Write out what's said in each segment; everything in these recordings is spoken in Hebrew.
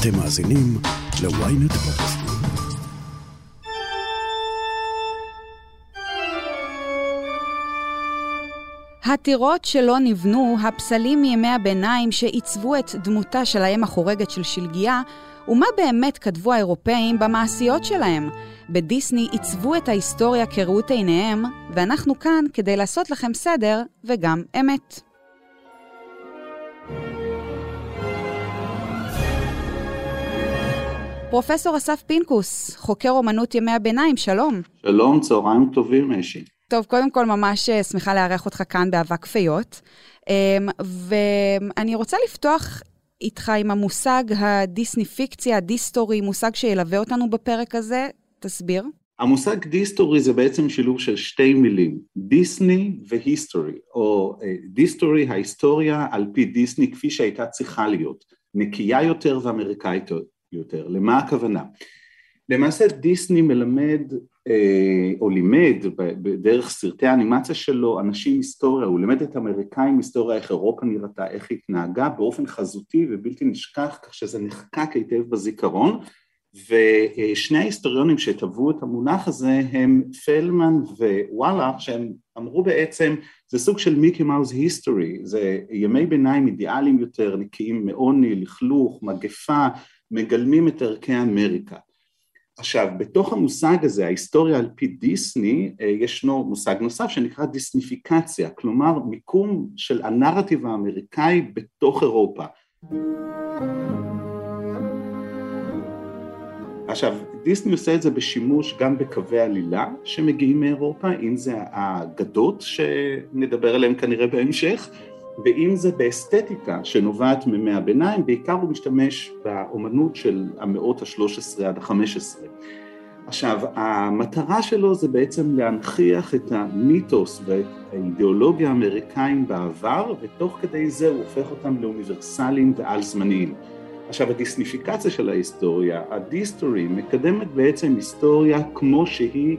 אתם מאזינים ל-ynet פודקאסט. הטירות שלא נבנו, הפסלים מימי הביניים שעיצבו את דמותה של האם החורגת של שלגיה, ומה באמת כתבו האירופאים במעשיות שלהם. בדיסני עיצבו את ההיסטוריה כראות עיניהם, ואנחנו כאן כדי לעשות לכם סדר וגם אמת. פרופסור אסף פינקוס, חוקר אומנות ימי הביניים, שלום. שלום, צהריים טובים, משי. טוב, קודם כל ממש אה, שמחה לארח אותך כאן באבק פיות. אמ, ואני רוצה לפתוח איתך עם המושג הדיסניפיקציה, ה Distory, מושג שילווה אותנו בפרק הזה. תסביר. המושג Distory זה בעצם שילוב של שתי מילים, דיסני ו history, או אה, Distory, ההיסטוריה על פי דיסני כפי שהייתה צריכה להיות, נקייה יותר ואמריקאית יותר. למה הכוונה? למעשה דיסני מלמד אה, או לימד בדרך סרטי האנימציה שלו אנשים היסטוריה, הוא לימד את האמריקאים היסטוריה איך אירופה נראתה, איך היא התנהגה באופן חזותי ובלתי נשכח כך שזה נחקק היטב בזיכרון ושני ההיסטוריונים שטבעו את המונח הזה הם פלמן ווואלה שהם אמרו בעצם זה סוג של מיקי מאוס היסטורי, זה ימי ביניים אידיאליים יותר, נקיים מעוני, לכלוך, מגפה, מגלמים את ערכי אמריקה. עכשיו, בתוך המושג הזה, ההיסטוריה על פי דיסני, אה, ישנו מושג נוסף שנקרא דיסניפיקציה, כלומר מיקום של הנרטיב האמריקאי בתוך אירופה. עכשיו, דיסני עושה את זה בשימוש גם בקווי עלילה שמגיעים מאירופה, אם זה האגדות שנדבר עליהן כנראה בהמשך, ואם זה באסתטיקה שנובעת מימי הביניים, בעיקר הוא משתמש באומנות של המאות ה-13 עד ה-15. עכשיו, המטרה שלו זה בעצם להנכיח את המיתוס ואת האידיאולוגיה האמריקאים בעבר, ותוך כדי זה הוא הופך אותם לאוניברסליים ועל זמניים. עכשיו, הדיסניפיקציה של ההיסטוריה, הדיסטורי, מקדמת בעצם היסטוריה כמו שהיא היא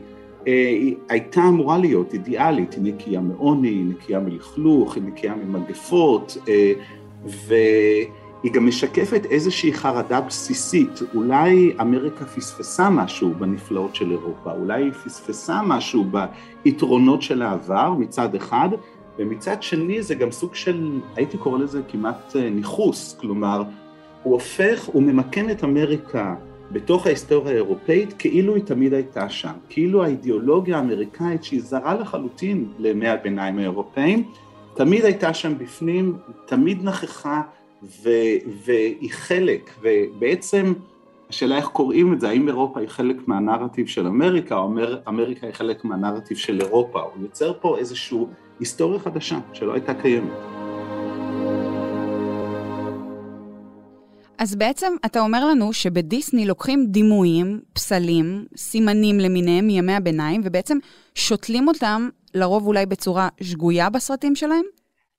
הייתה אמורה להיות אידיאלית, היא נקייה מעוני, היא נקייה מלכלוך, היא נקייה ממגפות, אה, והיא גם משקפת איזושהי חרדה בסיסית, אולי אמריקה פספסה משהו בנפלאות של אירופה, אולי היא פספסה משהו ביתרונות של העבר מצד אחד, ומצד שני זה גם סוג של, הייתי קורא לזה כמעט אה, ניכוס, כלומר, הוא הופך, הוא ממקם את אמריקה בתוך ההיסטוריה האירופאית כאילו היא תמיד הייתה שם, כאילו האידיאולוגיה האמריקאית שהיא זרה לחלוטין לימי הביניים האירופאים, תמיד הייתה שם בפנים, תמיד נכחה ו- והיא חלק, ובעצם השאלה איך קוראים את זה, האם אירופה היא חלק מהנרטיב של אמריקה, או אמר, אמריקה היא חלק מהנרטיב של אירופה, הוא יוצר פה איזושהי היסטוריה חדשה שלא הייתה קיימת. אז בעצם אתה אומר לנו שבדיסני לוקחים דימויים, פסלים, סימנים למיניהם מימי הביניים, ובעצם שותלים אותם לרוב אולי בצורה שגויה בסרטים שלהם?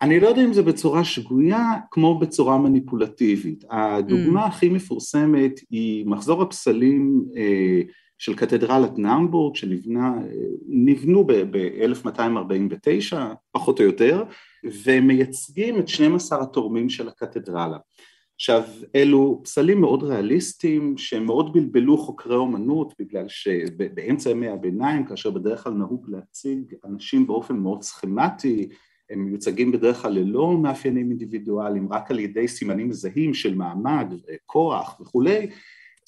אני לא יודע אם זה בצורה שגויה, כמו בצורה מניפולטיבית. הדוגמה mm. הכי מפורסמת היא מחזור הפסלים אה, של קתדרלת נאמבורג, שנבנו ב-1249, פחות או יותר, ומייצגים את 12 התורמים של הקתדרלה. עכשיו אלו פסלים מאוד ריאליסטיים שהם מאוד בלבלו חוקרי אומנות בגלל שבאמצע ימי הביניים כאשר בדרך כלל נהוג להציג אנשים באופן מאוד סכמטי הם מיוצגים בדרך כלל ללא מאפיינים אינדיבידואליים רק על ידי סימנים מזהים של מעמד, כוח וכולי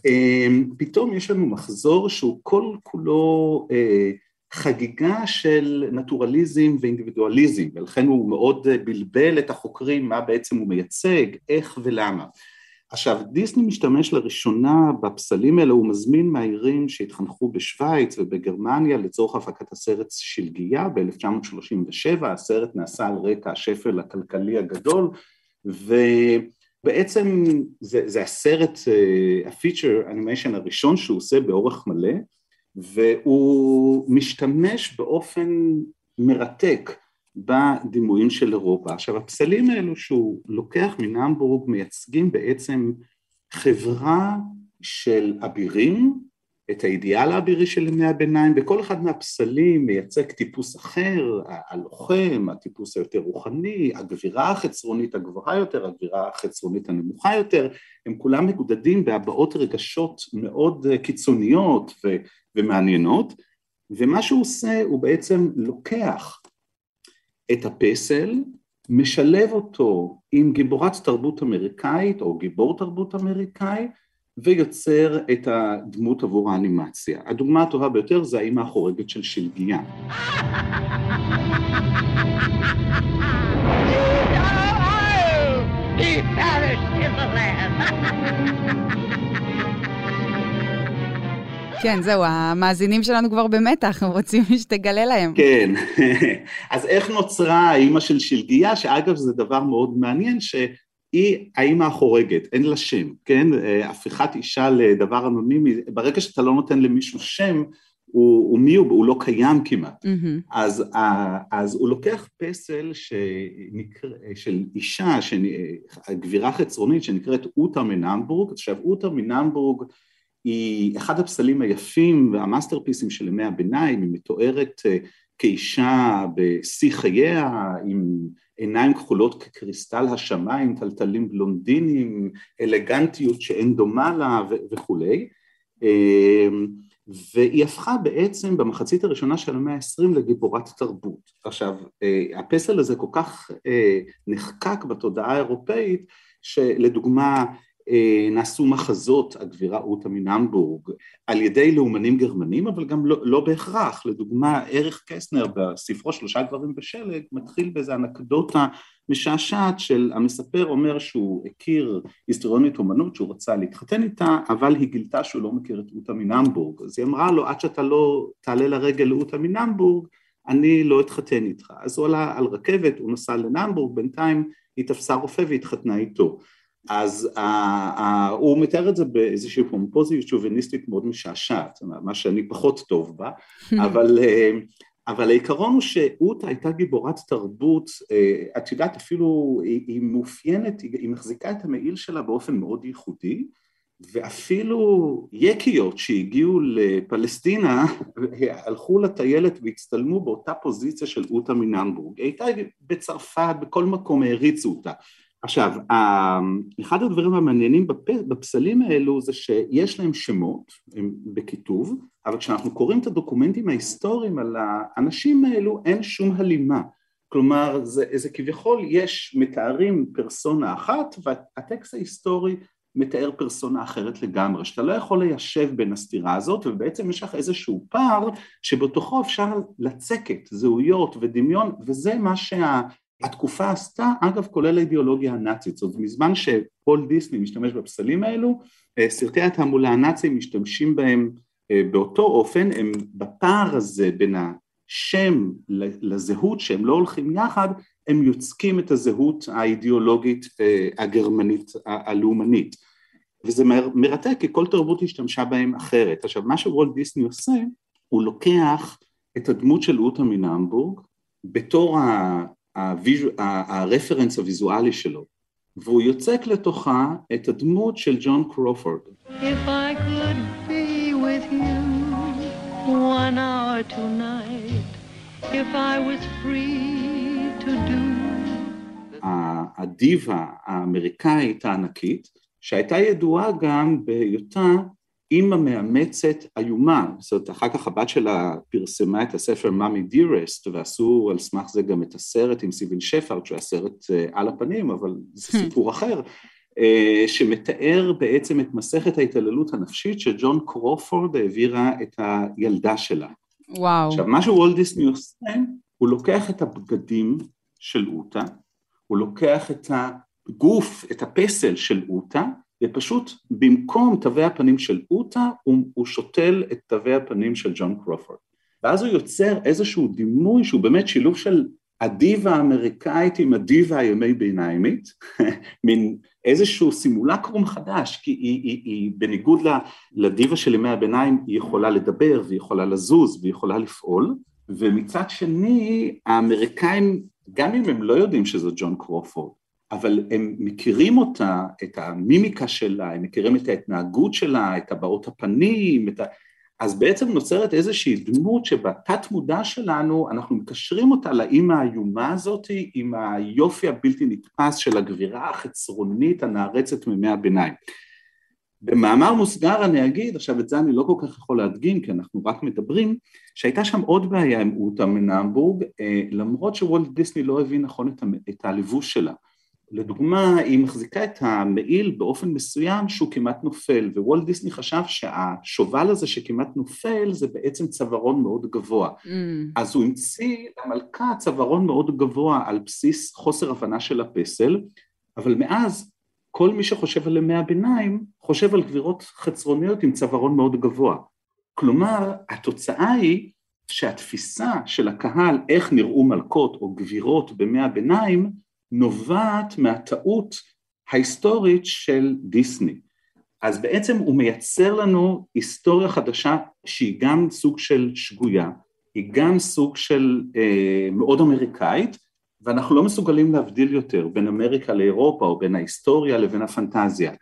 אמ, פתאום יש לנו מחזור שהוא כל כולו אה, חגיגה של נטורליזם ואינדיבידואליזם ולכן הוא מאוד בלבל את החוקרים מה בעצם הוא מייצג, איך ולמה. עכשיו דיסני משתמש לראשונה בפסלים האלה, הוא מזמין מהעירים שהתחנכו בשוויץ ובגרמניה לצורך הפקת הסרט שלגיה ב-1937, הסרט נעשה על רקע השפל הכלכלי הגדול ובעצם זה, זה הסרט, הפיצ'ר uh, אנימיישן הראשון שהוא עושה באורך מלא והוא משתמש באופן מרתק בדימויים של אירופה. עכשיו הפסלים האלו שהוא לוקח מנמבורג מייצגים בעצם חברה של אבירים את האידיאל האבירי של ימי הביניים, וכל אחד מהפסלים מייצג טיפוס אחר, הלוחם, הטיפוס היותר רוחני, הגבירה החצרונית הגבוהה יותר, הגבירה החצרונית הנמוכה יותר, הם כולם מגודדים בהבעות רגשות מאוד קיצוניות ו- ומעניינות, ומה שהוא עושה הוא בעצם לוקח את הפסל, משלב אותו עם גיבורת תרבות אמריקאית או גיבור תרבות אמריקאי ויוצר את הדמות עבור האנימציה. הדוגמה הטובה ביותר זה האימא החורגת של שלגיה. כן, זהו, המאזינים שלנו כבר במתח, הם רוצים שתגלה להם. כן, אז איך נוצרה האימא של שלגיה, שאגב זה דבר מאוד מעניין, שהיא האימא החורגת, אין לה שם, כן? הפיכת אישה לדבר אנונימי, ברגע שאתה לא נותן למישהו שם, הוא, הוא מי הוא? הוא לא קיים כמעט. Mm-hmm. אז, אז הוא לוקח פסל שנקרא, של אישה, גבירה חצרונית שנקראת אוטה מנמבורג, עכשיו אוטה מנמבורג היא אחד הפסלים היפים והמאסטרפיסים של ימי הביניים, היא מתוארת אה, כאישה בשיא חייה, עם עיניים כחולות כקריסטל השמיים, טלטלים בלונדינים, אלגנטיות שאין דומה לה וכולי. אמ, והיא הפכה בעצם במחצית הראשונה של המאה העשרים לגיבורת תרבות. עכשיו, אה, הפסל הזה כל כך אה, נחקק בתודעה האירופאית, שלדוגמה נעשו מחזות הגבירה אוטה מנמבורג על ידי לאומנים גרמנים אבל גם לא, לא בהכרח, לדוגמה ערך קסנר בספרו שלושה גברים בשלג מתחיל באיזה אנקדוטה משעשעת של המספר אומר שהוא הכיר היסטוריונית אומנות שהוא רצה להתחתן איתה אבל היא גילתה שהוא לא מכיר את אוטה מנמבורג אז היא אמרה לו עד שאתה לא תעלה לרגל לאוטה מנמבורג אני לא אתחתן איתך. אז הוא עלה על רכבת הוא נסע לנמבורג בינתיים היא תפסה רופא והתחתנה איתו אז uh, uh, הוא מתאר את זה באיזושהי פומפוזיות שוביניסטית מאוד משעשעת, מה שאני פחות טוב בה, אבל, uh, אבל העיקרון הוא שאותה הייתה גיבורת תרבות, את יודעת אפילו היא, היא מאופיינת, היא, היא מחזיקה את המעיל שלה באופן מאוד ייחודי, ואפילו יקיות שהגיעו לפלסטינה הלכו לטיילת והצטלמו באותה פוזיציה של אותה מנמבורג, היא הייתה בצרפת, בכל מקום העריצו אותה עכשיו, אחד הדברים המעניינים בפסלים האלו זה שיש להם שמות הם בכיתוב, אבל כשאנחנו קוראים את הדוקומנטים ההיסטוריים על האנשים האלו אין שום הלימה. כלומר, זה, זה כביכול יש מתארים פרסונה אחת והטקסט ההיסטורי מתאר פרסונה אחרת לגמרי, שאתה לא יכול ליישב בין הסתירה הזאת ובעצם יש לך איזשהו פער שבתוכו אפשר לצקת זהויות ודמיון וזה מה שה... התקופה עשתה, אגב כולל האידיאולוגיה הנאצית, זאת אומרת מזמן שפול דיסני משתמש בפסלים האלו, אה, סרטי התעמולה הנאצים משתמשים בהם אה, באותו אופן, הם בפער הזה בין השם לזהות שהם לא הולכים יחד, הם יוצקים את הזהות האידיאולוגית אה, הגרמנית הלאומנית וזה מרתק כי כל תרבות השתמשה בהם אחרת. עכשיו מה שוולט דיסני עושה, הוא לוקח את הדמות של אוטה מנהמבורג בתור הרפרנס הוויזואלי שלו, והוא יוצק לתוכה את הדמות של ג'ון קרופורד. If I could be with you one hour tonight, if I was free to do... הדיבה האמריקאית הענקית, שהייתה ידועה גם בהיותה אימא מאמצת איומה, זאת אומרת אחר כך הבת שלה פרסמה את הספר מאמי דירסט ועשו על סמך זה גם את הסרט עם סיביל שפרד שהוא הסרט אה, על הפנים אבל זה hmm. סיפור אחר אה, שמתאר בעצם את מסכת ההתעללות הנפשית שג'ון קרופורד העבירה את הילדה שלה. וואו. עכשיו מה שוולט דיסני עושה הוא לוקח את הבגדים של אותה, הוא לוקח את הגוף, את הפסל של אותה ופשוט במקום תווי הפנים של אוטה הוא, הוא שותל את תווי הפנים של ג'ון קרופורד. ואז הוא יוצר איזשהו דימוי שהוא באמת שילוב של הדיבה האמריקאית עם הדיבה הימי ביניימית, מין איזשהו סימולקרום חדש, כי היא, היא, היא בניגוד לדיבה של ימי הביניים היא יכולה לדבר והיא יכולה לזוז והיא יכולה לפעול, ומצד שני האמריקאים גם אם הם לא יודעים שזו ג'ון קרופורד אבל הם מכירים אותה, את המימיקה שלה, הם מכירים את ההתנהגות שלה, את הבעות הפנים, את ה... אז בעצם נוצרת איזושהי דמות שבתת מודע שלנו אנחנו מקשרים אותה לאימא האיומה הזאת עם היופי הבלתי נתפס של הגבירה החצרונית הנערצת מימי הביניים. במאמר מוסגר אני אגיד, עכשיו את זה אני לא כל כך יכול להדגים כי אנחנו רק מדברים, שהייתה שם עוד בעיה עם אוטה מנהמבורג, אה, למרות שוולט דיסני לא הבין נכון את הלבוש שלה. לדוגמה, היא מחזיקה את המעיל באופן מסוים שהוא כמעט נופל, ווולט דיסני חשב שהשובל הזה שכמעט נופל זה בעצם צווארון מאוד גבוה. Mm. אז הוא המציא למלכה צווארון מאוד גבוה על בסיס חוסר הבנה של הפסל, אבל מאז כל מי שחושב על ימי הביניים חושב על גבירות חצרוניות עם צווארון מאוד גבוה. כלומר, התוצאה היא שהתפיסה של הקהל איך נראו מלכות או גבירות בימי הביניים נובעת מהטעות ההיסטורית של דיסני. אז בעצם הוא מייצר לנו היסטוריה חדשה שהיא גם סוג של שגויה, היא גם סוג של אה, מאוד אמריקאית, ואנחנו לא מסוגלים להבדיל יותר בין אמריקה לאירופה או בין ההיסטוריה לבין הפנטזיה.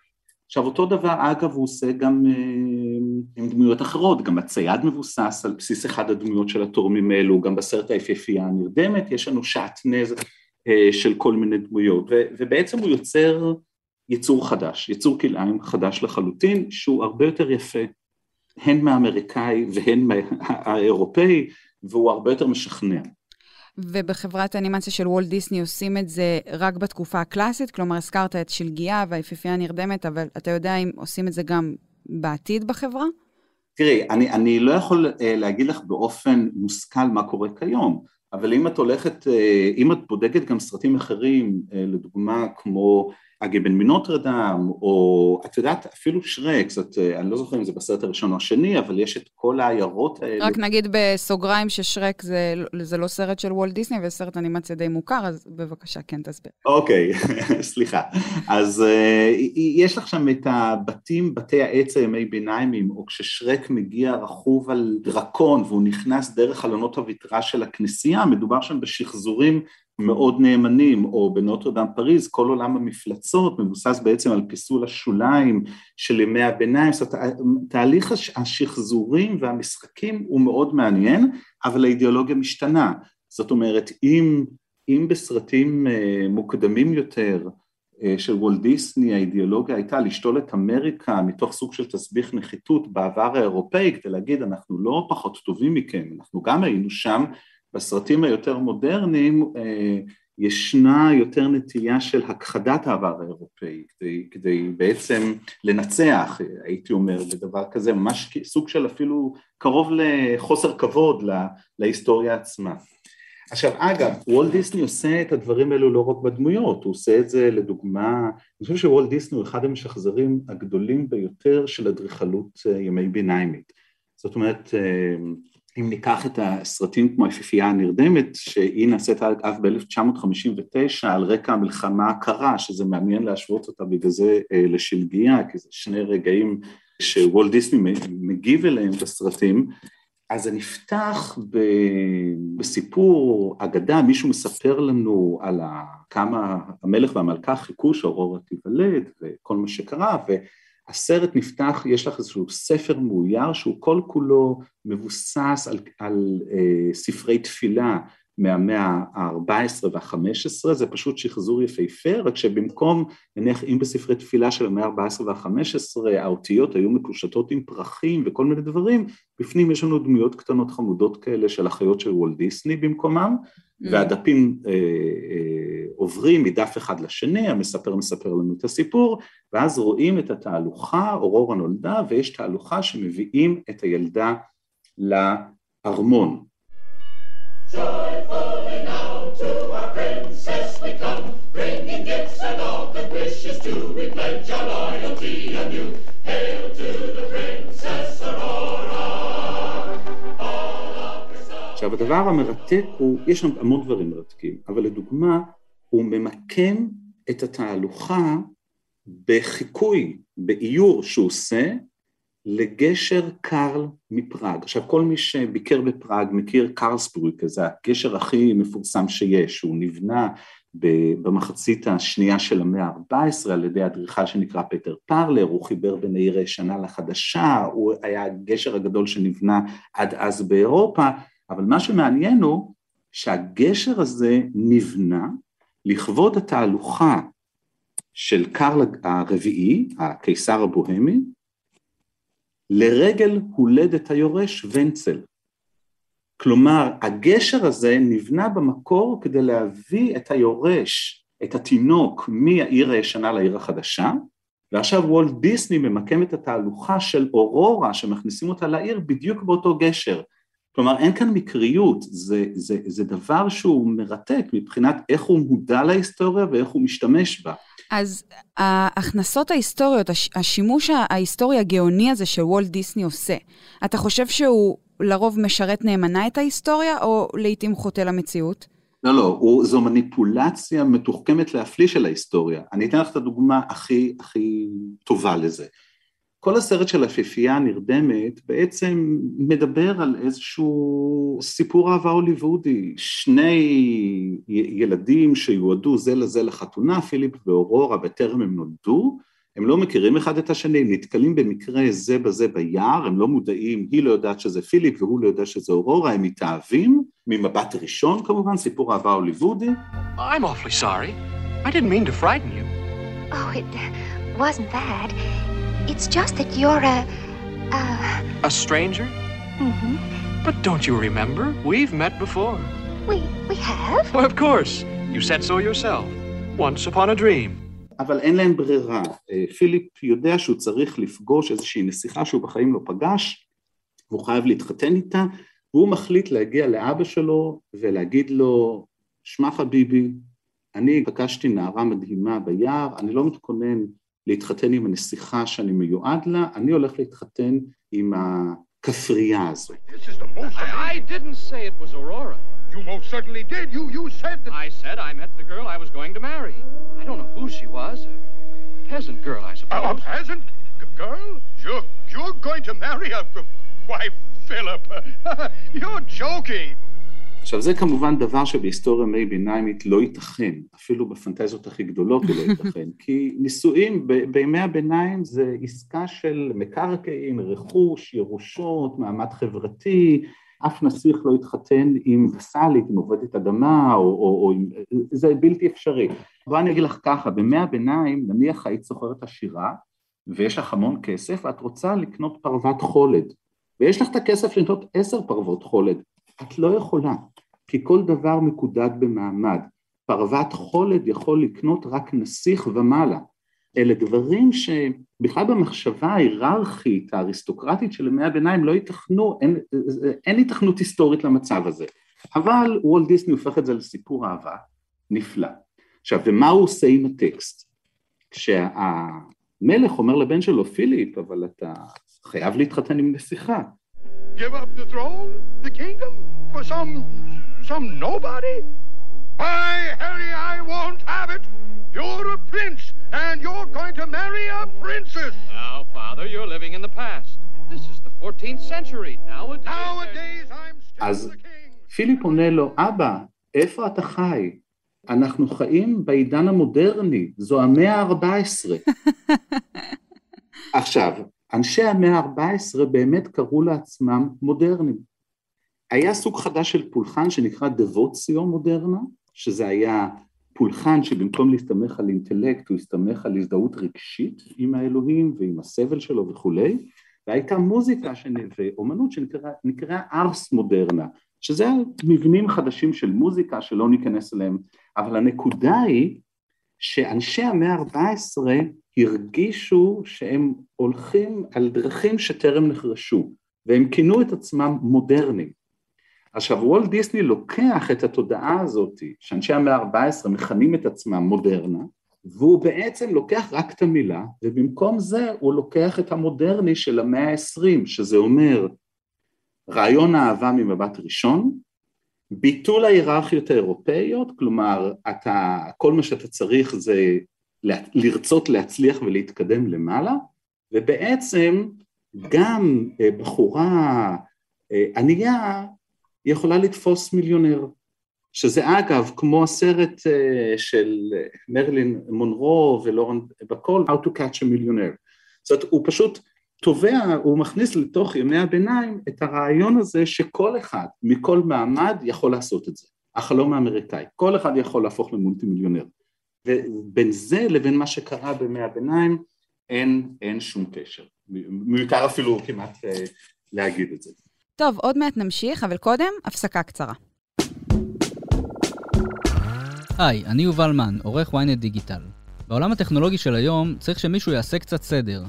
עכשיו אותו דבר אגב הוא עושה גם אה, עם דמויות אחרות, גם הצייד מבוסס על בסיס אחד הדמויות של התורמים האלו, גם בסרט היפהפייה הנרדמת יש לנו שעטנז של כל מיני דמויות, ו, ובעצם הוא יוצר יצור חדש, יצור כלאיים חדש לחלוטין, שהוא הרבה יותר יפה, הן מהאמריקאי והן מהאירופאי, והוא הרבה יותר משכנע. ובחברת האנימציה של וולט דיסני עושים את זה רק בתקופה הקלאסית, כלומר הזכרת את שלגיה והיפיפייה הנרדמת, אבל אתה יודע אם עושים את זה גם בעתיד בחברה? תראי, אני, אני לא יכול uh, להגיד לך באופן מושכל מה קורה כיום, אבל אם את הולכת, אה, אם את בודקת גם סרטים אחרים, אה, לדוגמה כמו אגי בן מנוטרדם, או את יודעת, אפילו שרק, זאת, אה, אני לא זוכר אם זה בסרט הראשון או השני, אבל יש את כל העיירות האלה. רק נגיד בסוגריים ששרק זה, זה לא סרט של וולט דיסני, וסרט אנימציה די מוכר, אז בבקשה, כן, תסביר. אוקיי, סליחה. אז uh, יש לך שם את הבתים, בתי העץ הימי ביניימים, או כששרק מגיע רכוב על דרקון, והוא נכנס דרך חלונות הוויטרה של הכנסייה, מדובר שם בשחזורים מאוד נאמנים, או בנוטרדם פריז, כל עולם המפלצות מבוסס בעצם על פיסול השוליים של ימי הביניים, זאת אומרת, תהליך השחזורים והמשחקים הוא מאוד מעניין, אבל האידיאולוגיה משתנה, זאת אומרת, אם, אם בסרטים אה, מוקדמים יותר אה, של וולט דיסני האידיאולוגיה הייתה לשתול את אמריקה מתוך סוג של תסביך נחיתות בעבר האירופאי כדי להגיד אנחנו לא פחות טובים מכם, אנחנו גם היינו שם בסרטים היותר מודרניים אה, ישנה יותר נטייה של הכחדת העבר האירופאי כדי, כדי בעצם לנצח, הייתי אומר, בדבר כזה, ממש סוג של אפילו קרוב לחוסר כבוד לה, להיסטוריה עצמה. עכשיו אגב, וולט דיסני עושה את הדברים האלו לא רק בדמויות, הוא עושה את זה לדוגמה, אני חושב שוולט דיסני הוא אחד המשחזרים הגדולים ביותר של אדריכלות אה, ימי ביניימית. זאת אומרת, אה, אם ניקח את הסרטים כמו היפיפייה הנרדמת, שהיא נעשית אגב ב-1959 על רקע המלחמה הקרה, שזה מעניין להשוות אותה בגלל זה אה, לשלגיה, כי זה שני רגעים שוולט דיסני מגיב אליהם בסרטים, אז זה נפתח. בסיפור אגדה, מישהו מספר לנו על כמה המלך והמלכה חיכו שאורורה תיוולד וכל מה שקרה, ו... הסרט נפתח, יש לך איזשהו ספר מאויר שהוא כל כולו מבוסס על, על אה, ספרי תפילה מהמאה ה-14 וה-15, זה פשוט שחזור יפהפה, רק שבמקום, נניח אם בספרי תפילה של המאה ה-14 וה-15 האותיות היו מקושטות עם פרחים וכל מיני דברים, בפנים יש לנו דמויות קטנות חמודות כאלה של החיות של וולט דיסני במקומם, mm. והדפים אה, אה, עוברים מדף אחד לשני, המספר מספר לנו את הסיפור, ואז רואים את התהלוכה, אורורה נולדה, ויש תהלוכה שמביאים את הילדה לארמון. Joyfully הדבר המרתק הוא, יש שם המון דברים מרתקים, אבל לדוגמה הוא ממקם את התהלוכה בחיקוי, באיור שהוא עושה לגשר קרל מפראג. עכשיו כל מי שביקר בפראג מכיר קרלסבורג, זה הגשר הכי מפורסם שיש, הוא נבנה במחצית השנייה של המאה ה-14 על ידי אדריכל שנקרא פטר פרלר, הוא חיבר בין העיר הישנה לחדשה, הוא היה הגשר הגדול שנבנה עד אז באירופה, אבל מה שמעניין הוא שהגשר הזה נבנה לכבוד התהלוכה של קרל הרביעי, הקיסר הבוהמי, לרגל הולדת היורש ונצל. כלומר, הגשר הזה נבנה במקור כדי להביא את היורש, את התינוק, מהעיר הישנה לעיר החדשה, ועכשיו וולט דיסני ממקם את התהלוכה של אורורה שמכניסים אותה לעיר בדיוק באותו גשר. כלומר, אין כאן מקריות, זה, זה, זה דבר שהוא מרתק מבחינת איך הוא מודע להיסטוריה ואיך הוא משתמש בה. אז ההכנסות ההיסטוריות, השימוש ההיסטורי הגאוני הזה שוולט דיסני עושה, אתה חושב שהוא לרוב משרת נאמנה את ההיסטוריה, או לעיתים חוטא למציאות? לא, לא, הוא, זו מניפולציה מתוחכמת להפליא של ההיסטוריה. אני אתן לך את הדוגמה הכי, הכי טובה לזה. כל הסרט של הפיפייה הנרדמת בעצם מדבר על איזשהו סיפור אהבה הוליוודי. שני ילדים שיועדו זה לזה לחתונה, פיליפ ואורורה, בטרם הם נולדו, הם לא מכירים אחד את השני, הם נתקלים במקרה זה בזה ביער, הם לא מודעים, היא לא יודעת שזה פיליפ והוא לא יודע שזה אורורה, הם מתאהבים, ממבט ראשון כמובן, סיפור אהבה הוליוודי. I'm awfully sorry. I didn't mean to frighten you. Oh, it wasn't that. It's just that you're a... a... A stranger? Mm-hmm. But don't you remember? We've met before. We, we have? Well, of course. You said so yourself. Once upon a dream. אבל אין להם ברירה. אה, פיליפ יודע שהוא צריך לפגוש איזושהי נסיכה שהוא בחיים לא פגש, והוא חייב להתחתן איתה, והוא מחליט להגיע לאבא שלו ולהגיד לו, שמע חביבי, אני פגשתי נערה מדהימה ביער, אני לא מתכונן להתחתן עם הנסיכה שאני מיועד לה, אני הולך להתחתן עם הכפרייה הזו. I didn't say it was Aurora. You most certainly did. You, you said that... I said I met the girl I was going to marry. I don't know who she was. A peasant girl, I suppose. A, a peasant girl? You're, you're going to marry a... Why, Philip, you're joking. עכשיו זה כמובן דבר שבהיסטוריה מי ביניימית לא ייתכן, אפילו בפנטזיות הכי גדולות הוא לא ייתכן, כי נישואים ב- בימי הביניים זה עסקה של מקרקעין, רכוש, ירושות, מעמד חברתי, אף נסיך לא יתחתן עם וסאלית, עם עובדת אדמה, או, או, או. זה בלתי אפשרי. בוא אני אגיד לך ככה, בימי הביניים, נניח היית סוחרת עשירה, ויש לך המון כסף, ואת רוצה לקנות פרוות חולד, ויש לך את הכסף לקנות עשר פרוות חולד, את לא יכולה, כי כל דבר מקודד במעמד. פרוות חולד יכול לקנות רק נסיך ומעלה. אלה דברים שבכלל במחשבה ההיררכית האריסטוקרטית של ימי הביניים לא ייתכנו, אין, אין היתכנות היסטורית למצב הזה. אבל וולט דיסני הופך את זה לסיפור אהבה נפלא. עכשיו, ומה הוא עושה עם הטקסט? כשהמלך אומר לבן שלו, פיליפ, אבל אתה חייב להתחתן עם נסיכה. Give up the throne, the kingdom, for some, some nobody? Why, Harry, I won't have it. You're a prince, and you're going to marry a princess. Now, father, you're living in the past. This is the 14th century. Nowadays, Nowadays I'm still אז the king. פיליפ עונה לו, אבא, איפה אתה חי? אנחנו חיים בעידן המודרני, זו המאה ה-14. עכשיו, אנשי המאה ה-14 באמת קראו לעצמם מודרניים. היה סוג חדש של פולחן שנקרא דבוציו מודרנה, שזה היה פולחן שבמקום להסתמך על אינטלקט הוא הסתמך על הזדהות רגשית עם האלוהים ועם הסבל שלו וכולי, והייתה מוזיקה ואומנות שנקראה ארס מודרנה, שזה מבנים חדשים של מוזיקה שלא ניכנס אליהם, אבל הנקודה היא שאנשי המאה ה-14 הרגישו שהם הולכים על דרכים שטרם נחרשו, והם כינו את עצמם מודרניים. עכשיו וולט דיסני לוקח את התודעה הזאת שאנשי המאה ה-14 מכנים את עצמם מודרנה והוא בעצם לוקח רק את המילה ובמקום זה הוא לוקח את המודרני של המאה ה-20 שזה אומר רעיון האהבה ממבט ראשון, ביטול ההיררכיות האירופאיות, כלומר אתה, כל מה שאתה צריך זה לרצות להצליח ולהתקדם למעלה ובעצם גם אה, בחורה אה, ענייה היא יכולה לתפוס מיליונר. שזה אגב כמו הסרט של מרלין מונרו ולורן בקול, How to catch a millionaire. זאת אומרת, הוא פשוט תובע, הוא מכניס לתוך ימי הביניים את הרעיון הזה שכל אחד מכל מעמד יכול לעשות את זה, החלום האמריקאי, כל אחד יכול להפוך למולטי מיליונר. ובין זה לבין מה שקרה בימי הביניים אין, אין שום קשר. מיותר אפילו כמעט אה, להגיד את זה. טוב, עוד מעט נמשיך, אבל קודם, הפסקה קצרה. היי, אני יובל מן, עורך ynet דיגיטל. בעולם הטכנולוגי של היום צריך שמישהו יעשה קצת סדר.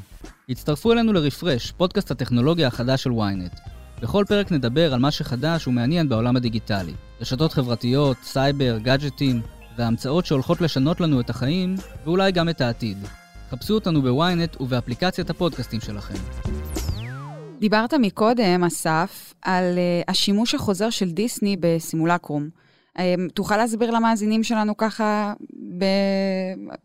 הצטרפו אלינו לרפרש, פודקאסט הטכנולוגיה החדש של ynet. בכל פרק נדבר על מה שחדש ומעניין בעולם הדיגיטלי. רשתות חברתיות, סייבר, גאדג'טים, וההמצאות שהולכות לשנות לנו את החיים, ואולי גם את העתיד. חפשו אותנו בוויינט ובאפליקציית הפודקאסטים שלכם. דיברת מקודם, אסף, על אה, השימוש החוזר של דיסני בסימולקרום. Um, תוכל להסביר למאזינים שלנו ככה ב...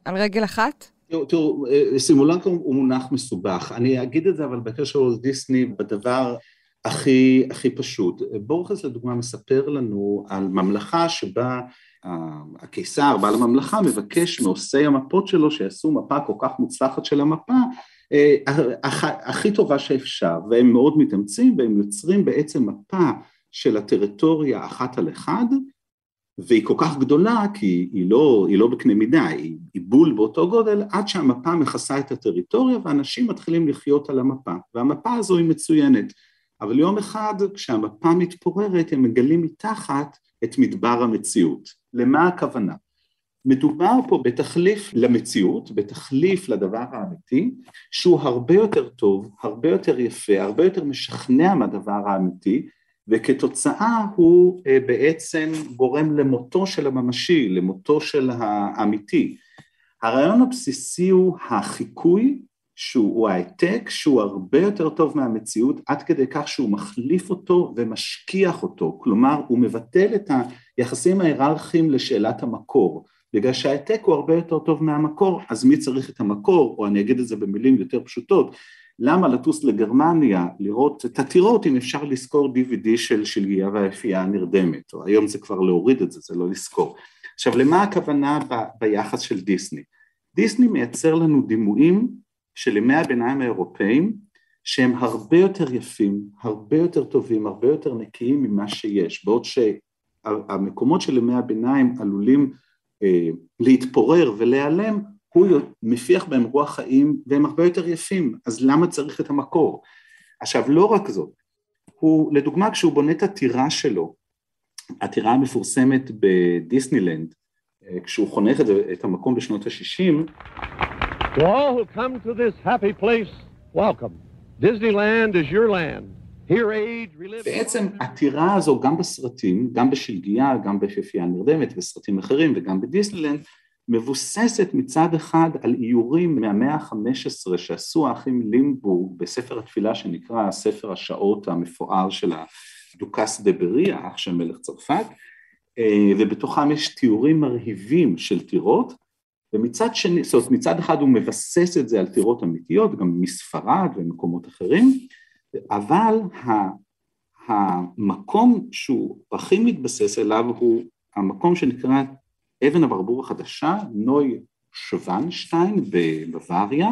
על רגל אחת? תראו, אה, סימולקרום הוא מונח מסובך. אני אגיד את זה, אבל בקשר לדיסני, בדבר הכי, הכי פשוט. בורכס לדוגמה מספר לנו על ממלכה שבה הקיסר, בעל הממלכה, מבקש מעושי המפות שלו שיעשו מפה כל כך מוצלחת של המפה, הכי טובה שאפשר, והם מאוד מתאמצים והם יוצרים בעצם מפה של הטריטוריה אחת על אחד, והיא כל כך גדולה כי היא לא, היא לא בקנה מידה, היא, היא בול באותו גודל, עד שהמפה מכסה את הטריטוריה ואנשים מתחילים לחיות על המפה, והמפה הזו היא מצוינת. אבל יום אחד כשהמפה מתפוררת הם מגלים מתחת את מדבר המציאות. למה הכוונה? מדובר פה בתחליף למציאות, בתחליף לדבר האמיתי, שהוא הרבה יותר טוב, הרבה יותר יפה, הרבה יותר משכנע מהדבר האמיתי, וכתוצאה הוא אה, בעצם גורם למותו של הממשי, למותו של האמיתי. הרעיון הבסיסי הוא החיקוי שהוא העתק שהוא הרבה יותר טוב מהמציאות עד כדי כך שהוא מחליף אותו ומשכיח אותו, כלומר הוא מבטל את היחסים ההיררכיים לשאלת המקור, בגלל שהעתק הוא הרבה יותר טוב מהמקור, אז מי צריך את המקור, או אני אגיד את זה במילים יותר פשוטות, למה לטוס לגרמניה לראות את הטירות אם אפשר לשכור DVD של שלגיה והיפייה הנרדמת, או היום זה כבר להוריד את זה, זה לא לשכור. עכשיו למה הכוונה ב, ביחס של דיסני? דיסני מייצר לנו דימויים של ימי הביניים האירופאים שהם הרבה יותר יפים, הרבה יותר טובים, הרבה יותר נקיים ממה שיש, בעוד שהמקומות של ימי הביניים עלולים להתפורר ולהיעלם, הוא מפיח בהם רוח חיים והם הרבה יותר יפים, אז למה צריך את המקור? עכשיו לא רק זאת, הוא לדוגמה כשהוא בונה את הטירה שלו, הטירה המפורסמת בדיסנילנד, אה, כשהוא חונך את, את המקום בשנות ה-60, To all who come to this happy place, welcome. Disneyland is your land. בעצם הטירה הזו גם בסרטים, גם בשלגיה, גם ביפייה נרדמת, בסרטים אחרים וגם בדיסנילנד, מבוססת מצד אחד על איורים מהמאה ה-15 שעשו האחים לימבורג בספר התפילה שנקרא ספר השעות המפואר של הדוכס דה בריה, אח של מלך צרפת, אה, ובתוכם יש תיאורים מרהיבים של טירות, ומצד שני, זאת אומרת מצד אחד הוא מבסס את זה על טירות אמיתיות, גם מספרד ומקומות אחרים, אבל המקום שהוא הכי מתבסס אליו הוא המקום שנקרא אבן הברבור החדשה, נוי שוונשטיין בבוואריה,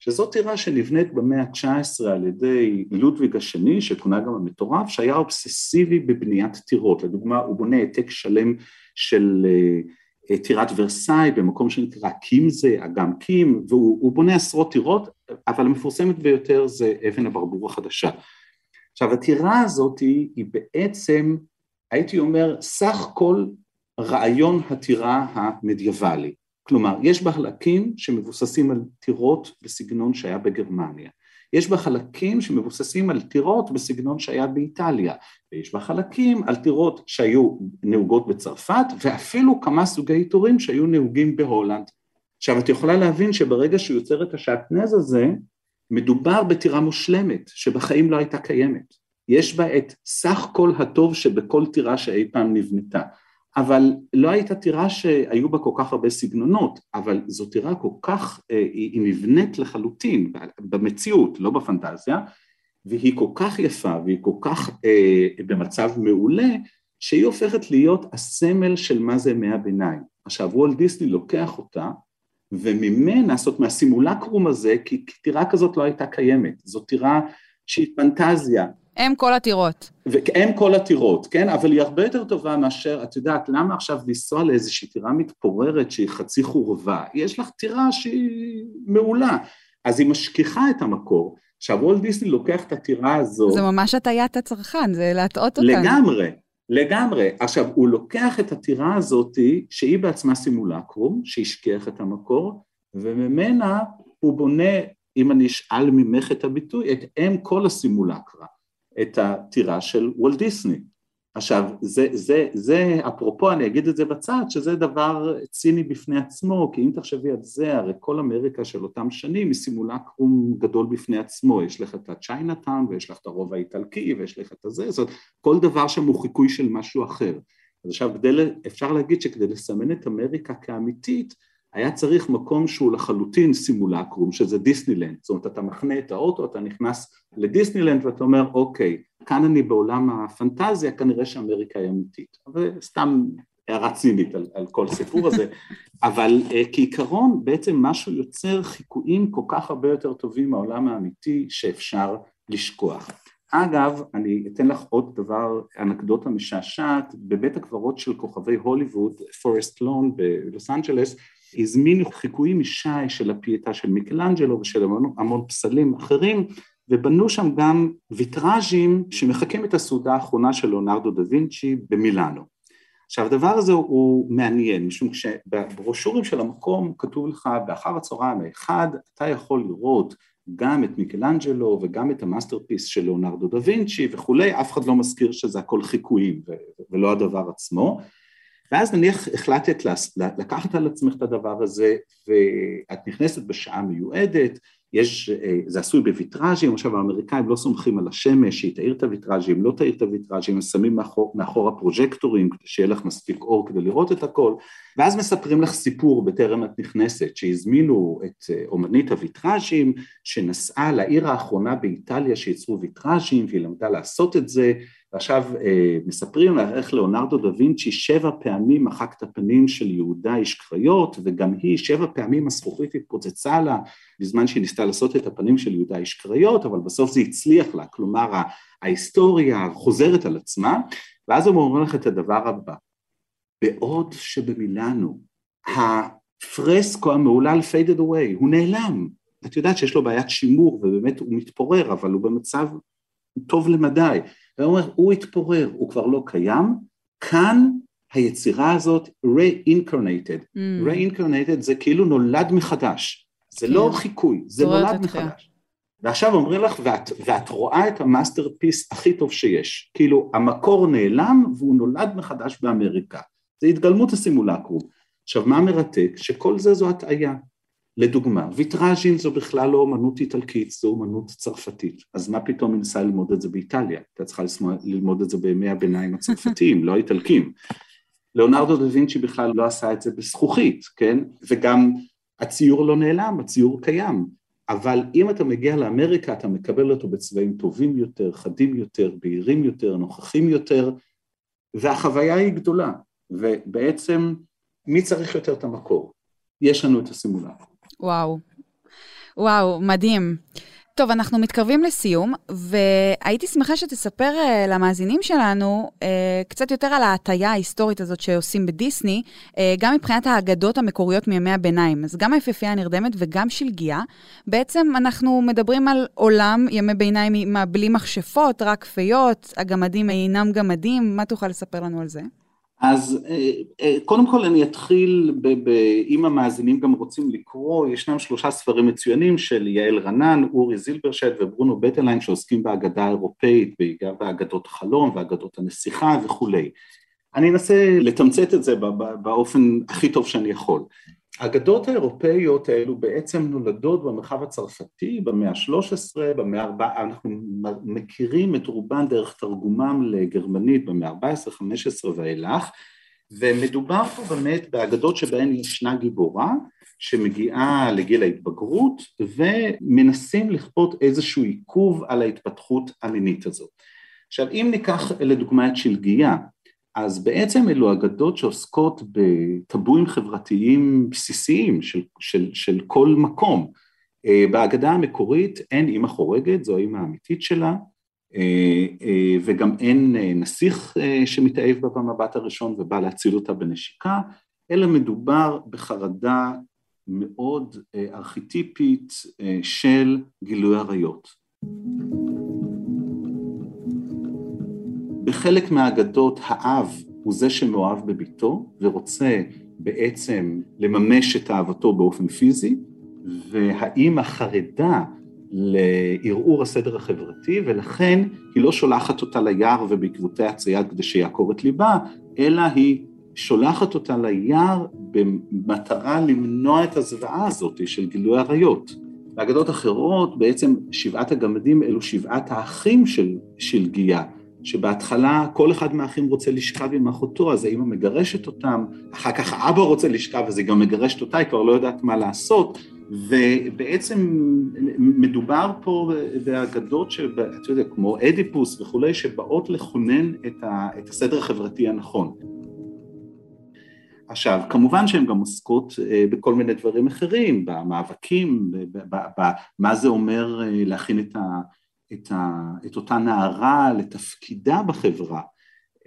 שזו טירה שנבנית במאה ה-19 על ידי לודוויג השני, שכונה גם המטורף, שהיה אובססיבי בבניית טירות. לדוגמה, הוא בונה העתק שלם של אה, טירת ורסאי במקום שנקרא קימזה, אגם קים, והוא בונה עשרות טירות, אבל המפורסמת ביותר זה אבן הברבור החדשה. עכשיו, הטירה הזאת היא, היא בעצם, הייתי אומר, סך כל רעיון הטירה המדיאבלי. כלומר, יש בה חלקים שמבוססים על טירות בסגנון שהיה בגרמניה. יש בה חלקים שמבוססים על טירות בסגנון שהיה באיטליה, ויש בה חלקים על טירות שהיו נהוגות בצרפת, ואפילו כמה סוגי עיטורים שהיו נהוגים בהולנד. עכשיו, את יכולה להבין שברגע שהוא יוצר את השעטנז הזה, מדובר בטירה מושלמת, שבחיים לא הייתה קיימת. יש בה את סך כל הטוב שבכל טירה שאי פעם נבנתה. אבל לא הייתה טירה שהיו בה כל כך הרבה סגנונות, אבל זו טירה כל כך, אה, היא נבנית לחלוטין במציאות, לא בפנטזיה, והיא כל כך יפה והיא כל כך אה, במצב מעולה, שהיא הופכת להיות הסמל של מה זה ימי הביניים. עכשיו וולט דיסני לוקח אותה וממנה, זאת אומרת מהסימולקרום הזה, כי טירה כזאת לא הייתה קיימת, זאת טירה שהיא פנטזיה. אם כל הטירות. אם כל הטירות, כן? אבל היא הרבה יותר טובה מאשר, את יודעת, למה עכשיו לנסוע לאיזושהי טירה מתפוררת שהיא חצי חורבה? יש לך טירה שהיא מעולה. אז היא משכיחה את המקור. עכשיו וולט דיסני לוקח את הטירה הזאת... זה ממש הטיית הצרכן, זה להטעות אותה. לגמרי, לגמרי. עכשיו, הוא לוקח את הטירה הזאת, שהיא בעצמה סימולקרום, שהשכיח את המקור, וממנה הוא בונה, אם אני אשאל ממך את הביטוי, את אם כל הסימולקרה, את הטירה של וולט דיסני. עכשיו, זה, זה, זה, אפרופו, אני אגיד את זה בצד, שזה דבר ציני בפני עצמו, כי אם תחשבי על זה, הרי כל אמריקה של אותם שנים היא סימולקרום גדול בפני עצמו, יש לך את הצ'יינאטאון, ויש לך את הרוב האיטלקי, ויש לך את הזה, זאת כל דבר שם הוא חיקוי של משהו אחר. אז עכשיו, כדי, אפשר להגיד שכדי לסמן את אמריקה כאמיתית, היה צריך מקום שהוא לחלוטין סימולקרום, שזה דיסנילנד, זאת אומרת, אתה מחנה את האוטו, אתה נכנס לדיסנילנד ואתה אומר, אוקיי, כאן אני בעולם הפנטזיה, כנראה שאמריקה היא אמיתית. וסתם הערה צינית על, על כל הסיפור הזה, אבל uh, כעיקרון בעצם משהו יוצר חיקויים כל כך הרבה יותר טובים מהעולם האמיתי שאפשר לשכוח. אגב, אני אתן לך עוד דבר, אנקדוטה משעשעת, בבית הקברות של כוכבי הוליווד, פורסט לון בלוס אנג'לס, הזמינו חיקויים משי של הפייטה של מיקלנג'לו ושל המון, המון פסלים אחרים, ובנו שם גם ויטראז'ים שמחקים את הסעודה האחרונה של ליאונרדו דה וינצ'י במילאנו. עכשיו הדבר הזה הוא מעניין, משום שבברושורים של המקום כתוב לך באחר הצהריים האחד אתה יכול לראות גם את מיקלנג'לו וגם את ה masterpiece של ליאונרדו דה וינצ'י וכולי, אף אחד לא מזכיר שזה הכל חיקויים ולא הדבר עצמו, ואז נניח החלטת לקחת על עצמך את הדבר הזה ואת נכנסת בשעה מיועדת יש, אה, זה עשוי בוויטראז'ים, עכשיו האמריקאים לא סומכים על השמש שהיא תאיר את הוויטראז'ים, לא תאיר את הוויטראז'ים, הם שמים מאחור, מאחור הפרוג'קטורים כדי שיהיה לך מספיק אור כדי לראות את הכל, ואז מספרים לך סיפור בטרם את נכנסת, שהזמינו את אה, אומנית הוויטראז'ים שנסעה לעיר האחרונה באיטליה שייצרו ויטראז'ים והיא למדה לעשות את זה ועכשיו אה, מספרים לה איך ליאונרדו דה וינצ'י שבע פעמים מחק את הפנים של יהודה איש קריות וגם היא שבע פעמים הזכוכית התפוצצה לה בזמן שהיא ניסתה לעשות את הפנים של יהודה איש קריות אבל בסוף זה הצליח לה. כלומר ההיסטוריה חוזרת על עצמה ואז הוא אומר לך את הדבר הבא. בעוד שבמילאנו הפרסקו המהולל faded away הוא נעלם. את יודעת שיש לו בעיית שימור ובאמת הוא מתפורר אבל הוא במצב טוב למדי והוא אומר, הוא התפורר, הוא כבר לא קיים, כאן היצירה הזאת re-incarnated, ממ. re-incarnated זה כאילו נולד מחדש, זה לא כן. חיקוי, זה נולד מחדש. ועכשיו אומרים לך, ואת, ואת רואה את ה masterpiece הכי טוב שיש, כאילו המקור נעלם והוא נולד מחדש באמריקה, זה התגלמות הסימולקרום. עכשיו מה מרתק? שכל זה זו הטעיה, לדוגמה, ויטראז'ין זו בכלל לא אומנות איטלקית, זו אומנות צרפתית, אז מה פתאום מנסה ללמוד את זה באיטליה? הייתה צריכה ללמוד את זה בימי הביניים הצרפתיים, לא האיטלקים. ליאונרדו דה וינצ'י בכלל לא עשה את זה בזכוכית, כן? וגם הציור לא נעלם, הציור קיים. אבל אם אתה מגיע לאמריקה אתה מקבל אותו בצבעים טובים יותר, חדים יותר, בהירים יותר, נוכחים יותר, והחוויה היא גדולה. ובעצם מי צריך יותר את המקור? יש לנו את הסימולטור. וואו. וואו, מדהים. טוב, אנחנו מתקרבים לסיום, והייתי שמחה שתספר uh, למאזינים שלנו uh, קצת יותר על ההטייה ההיסטורית הזאת שעושים בדיסני, uh, גם מבחינת האגדות המקוריות מימי הביניים. אז גם היפהפייה הנרדמת וגם שלגיה. בעצם אנחנו מדברים על עולם ימי ביניים בלי מכשפות, רק פיות, הגמדים אינם גמדים. מה תוכל לספר לנו על זה? אז אה, אה, קודם כל אני אתחיל, אם המאזינים גם רוצים לקרוא, ישנם שלושה ספרים מצוינים של יעל רנן, אורי זילברשט וברונו בטליין שעוסקים בהגדה האירופאית, בעיקר באגדות החלום ואגדות הנסיכה וכולי. אני אנסה לתמצת את זה באופן הכי טוב שאני יכול. האגדות האירופאיות האלו בעצם נולדות במרחב הצרפתי במאה ה-13, במאה ה-14, אנחנו מכירים את רובן דרך תרגומם לגרמנית במאה ה-14, 15 ואילך, ומדובר פה באמת באגדות שבהן ישנה גיבורה שמגיעה לגיל ההתבגרות ומנסים לכפות איזשהו עיכוב על ההתפתחות המינית הזאת. עכשיו אם ניקח לדוגמה את שלגיה, אז בעצם אלו אגדות שעוסקות בטבואים חברתיים בסיסיים של, של, של כל מקום. אה, בהגדה המקורית אין אימא חורגת, זו האימא האמיתית שלה, אה, אה, וגם אין נסיך שמתאהב בה במבט הראשון ובא להציל אותה בנשיקה, אלא מדובר בחרדה מאוד ארכיטיפית של גילוי עריות. בחלק מהאגדות האב הוא זה שמאוהב בביתו ורוצה בעצם לממש את אהבתו באופן פיזי, והאימא חרדה לערעור הסדר החברתי, ולכן היא לא שולחת אותה ליער ובעקבותיה צייד כדי שיעקור את ליבה, אלא היא שולחת אותה ליער במטרה למנוע את הזוועה הזאת של גילוי עריות. באגדות אחרות, בעצם שבעת הגמדים אלו שבעת האחים של שלגיה, שבהתחלה כל אחד מהאחים רוצה לשכב עם אחותו, אז האמא מגרשת אותם, אחר כך האבא רוצה לשכב, אז היא גם מגרשת אותה, היא כבר לא יודעת מה לעשות, ובעצם מדובר פה באגדות, שאתה יודע, כמו אדיפוס וכולי, שבאות לכונן את הסדר החברתי הנכון. עכשיו, כמובן שהן גם עוסקות אה, בכל מיני דברים אחרים, במאבקים, במה זה אומר אה, להכין את, ה, את, ה, את אותה נערה לתפקידה בחברה.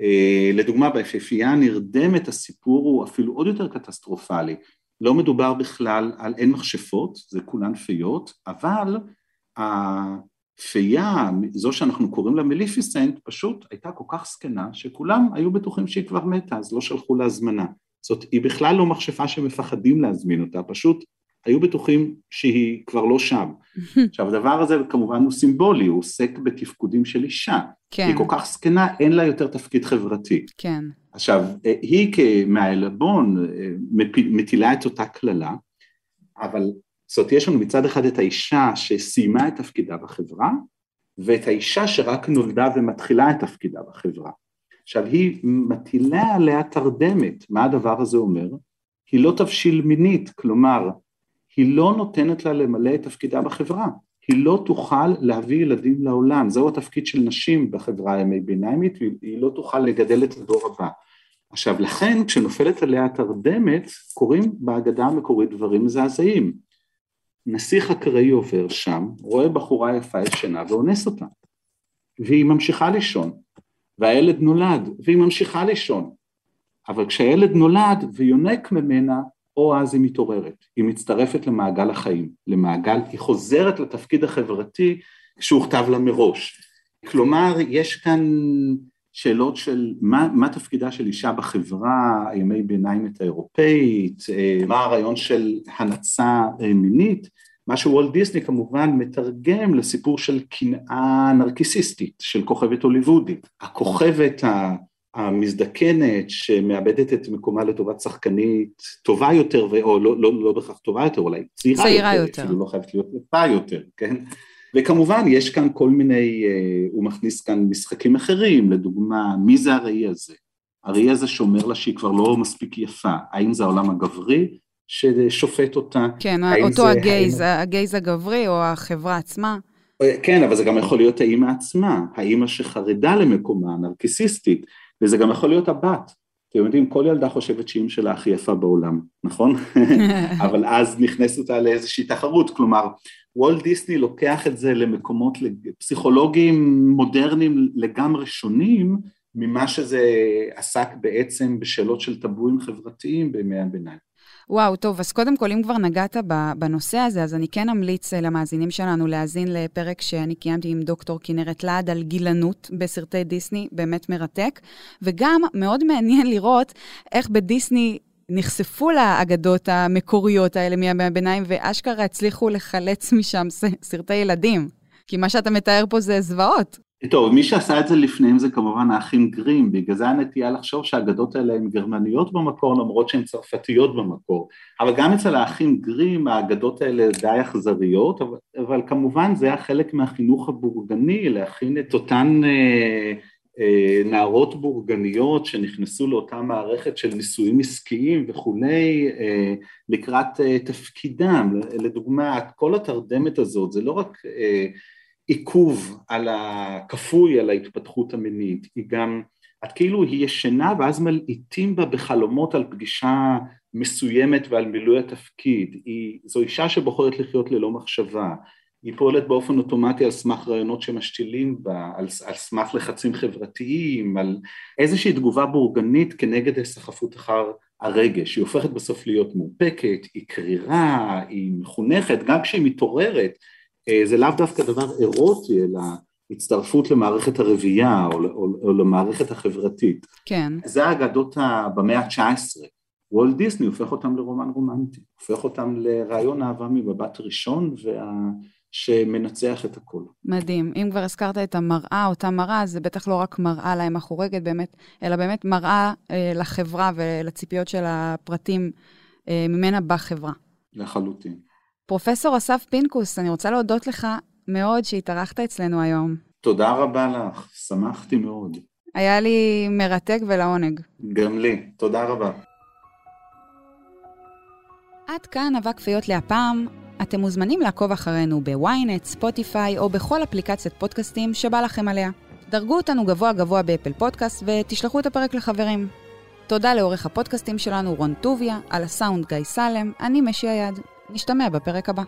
אה, לדוגמה, ביפיפייה הנרדמת הסיפור הוא אפילו עוד יותר קטסטרופלי. לא מדובר בכלל על אין מכשפות, זה כולן פיות, אבל הפייה, זו שאנחנו קוראים לה מליפיסנט, פשוט הייתה כל כך זקנה שכולם היו בטוחים שהיא כבר מתה, אז לא שלחו לה הזמנה. זאת, היא בכלל לא מכשפה שמפחדים להזמין אותה, פשוט היו בטוחים שהיא כבר לא שם. עכשיו הדבר הזה כמובן הוא סימבולי, הוא עוסק בתפקודים של אישה. כן. היא כל כך זקנה, אין לה יותר תפקיד חברתי. כן. עכשיו, היא מהעלבון מטילה את אותה קללה, אבל זאת אומרת, יש לנו מצד אחד את האישה שסיימה את תפקידה בחברה, ואת האישה שרק נולדה ומתחילה את תפקידה בחברה. עכשיו, היא מטילה עליה תרדמת. מה הדבר הזה אומר? היא לא תבשיל מינית, כלומר, היא לא נותנת לה למלא את תפקידה בחברה. היא לא תוכל להביא ילדים לעולם, זהו התפקיד של נשים בחברה הימי ביניימית, והיא לא תוכל לגדל את הדור הבא. עכשיו לכן כשנופלת עליה התרדמת קורים בהגדה המקורית דברים מזעזעים. נסיך אקראי עובר שם, רואה בחורה יפה ישנה ואונס אותה, והיא ממשיכה לישון, והילד נולד והיא ממשיכה לישון, אבל כשהילד נולד ויונק ממנה או אז היא מתעוררת, היא מצטרפת למעגל החיים, למעגל, היא חוזרת לתפקיד החברתי שהוכתב לה מראש. כלומר, יש כאן שאלות של מה, מה תפקידה של אישה בחברה, ימי ביניימת האירופאית, אה, מה הרעיון של הנצה אה, מינית, מה שוולט דיסני כמובן מתרגם לסיפור של קנאה נרקיסיסטית, של כוכבת הוליוודית. הכוכבת המזדקנת שמאבדת את מקומה לטובת שחקנית טובה יותר, או לא, לא, לא בהכרח טובה יותר, אולי צעירה, צעירה יותר, יותר, אפילו לא חייבת להיות יפה יותר, כן? וכמובן יש כאן כל מיני, אה, הוא מכניס כאן משחקים אחרים, לדוגמה, מי זה הראי הזה? הראי הזה שאומר לה שהיא כבר לא מספיק יפה, האם זה העולם הגברי ששופט אותה? כן, אותו זה, הגייז, האם... הגייז הגברי או החברה עצמה? אה, כן, אבל זה גם יכול להיות האימא עצמה, האימא שחרדה למקומה, הנרקיסיסטית, וזה גם יכול להיות הבת. אתם יודעים, כל ילדה חושבת שאימא שלה הכי יפה בעולם, נכון? אבל אז נכנסת אותה לאיזושהי תחרות, כלומר, וולט דיסני לוקח את זה למקומות פסיכולוגיים מודרניים לגמרי שונים ממה שזה עסק בעצם בשאלות של טבואים חברתיים בימי הביניים. וואו, טוב, אז קודם כל, אם כבר נגעת בנושא הזה, אז אני כן אמליץ אה, למאזינים שלנו להאזין לפרק שאני קיימתי עם דוקטור כנרת לעד על גילנות בסרטי דיסני, באמת מרתק, וגם מאוד מעניין לראות איך בדיסני נחשפו לאגדות המקוריות האלה מימי הביניים, ואשכרה הצליחו לחלץ משם סרטי ילדים. כי מה שאתה מתאר פה זה זוועות. טוב, מי שעשה את זה לפניהם זה כמובן האחים גרים, בגלל זה הנטייה לחשוב שהאגדות האלה הן גרמניות במקור, למרות שהן צרפתיות במקור. אבל גם אצל האחים גרים האגדות האלה די אכזריות, אבל, אבל כמובן זה היה חלק מהחינוך הבורגני, להכין את אותן אה, אה, נערות בורגניות שנכנסו לאותה מערכת של נישואים עסקיים וכולי, אה, לקראת אה, תפקידם. לדוגמה, כל התרדמת הזאת, זה לא רק... אה, עיכוב על הכפוי על ההתפתחות המינית, היא גם את כאילו היא ישנה ואז מלעיטים בה בחלומות על פגישה מסוימת ועל מילוי התפקיד. היא, זו אישה שבוחרת לחיות ללא מחשבה. היא פועלת באופן אוטומטי על סמך רעיונות שמשתילים בה, על, על סמך לחצים חברתיים, על איזושהי תגובה בורגנית כנגד הסחפות אחר הרגש. היא הופכת בסוף להיות מאופקת, היא קרירה, היא מחונכת, גם כשהיא מתעוררת, זה לאו דווקא דבר אירוטי, אלא הצטרפות למערכת הרבייה או, או, או למערכת החברתית. כן. זה האגדות במאה ה-19. וולט דיסני הופך אותם לרומן רומנטי, הופך אותם לרעיון אהבה מבט ראשון וה... שמנצח את הכל. מדהים. אם כבר הזכרת את המראה, אותה מראה, זה בטח לא רק מראה לאם החורגת באמת, אלא באמת מראה אה, לחברה ולציפיות של הפרטים אה, ממנה בחברה. לחלוטין. פרופסור אסף פינקוס, אני רוצה להודות לך מאוד שהתארחת אצלנו היום. תודה רבה לך, שמחתי מאוד. היה לי מרתק ולעונג. גם לי, תודה רבה. עד כאן אבק פיות להפעם. אתם מוזמנים לעקוב אחרינו בוויינט, ספוטיפיי או בכל אפליקציית פודקאסטים שבא לכם עליה. דרגו אותנו גבוה גבוה באפל פודקאסט ותשלחו את הפרק לחברים. תודה לעורך הפודקאסטים שלנו רון טוביה, על הסאונד גיא סלם, אני משי היד. נשתמע בפרק הבא.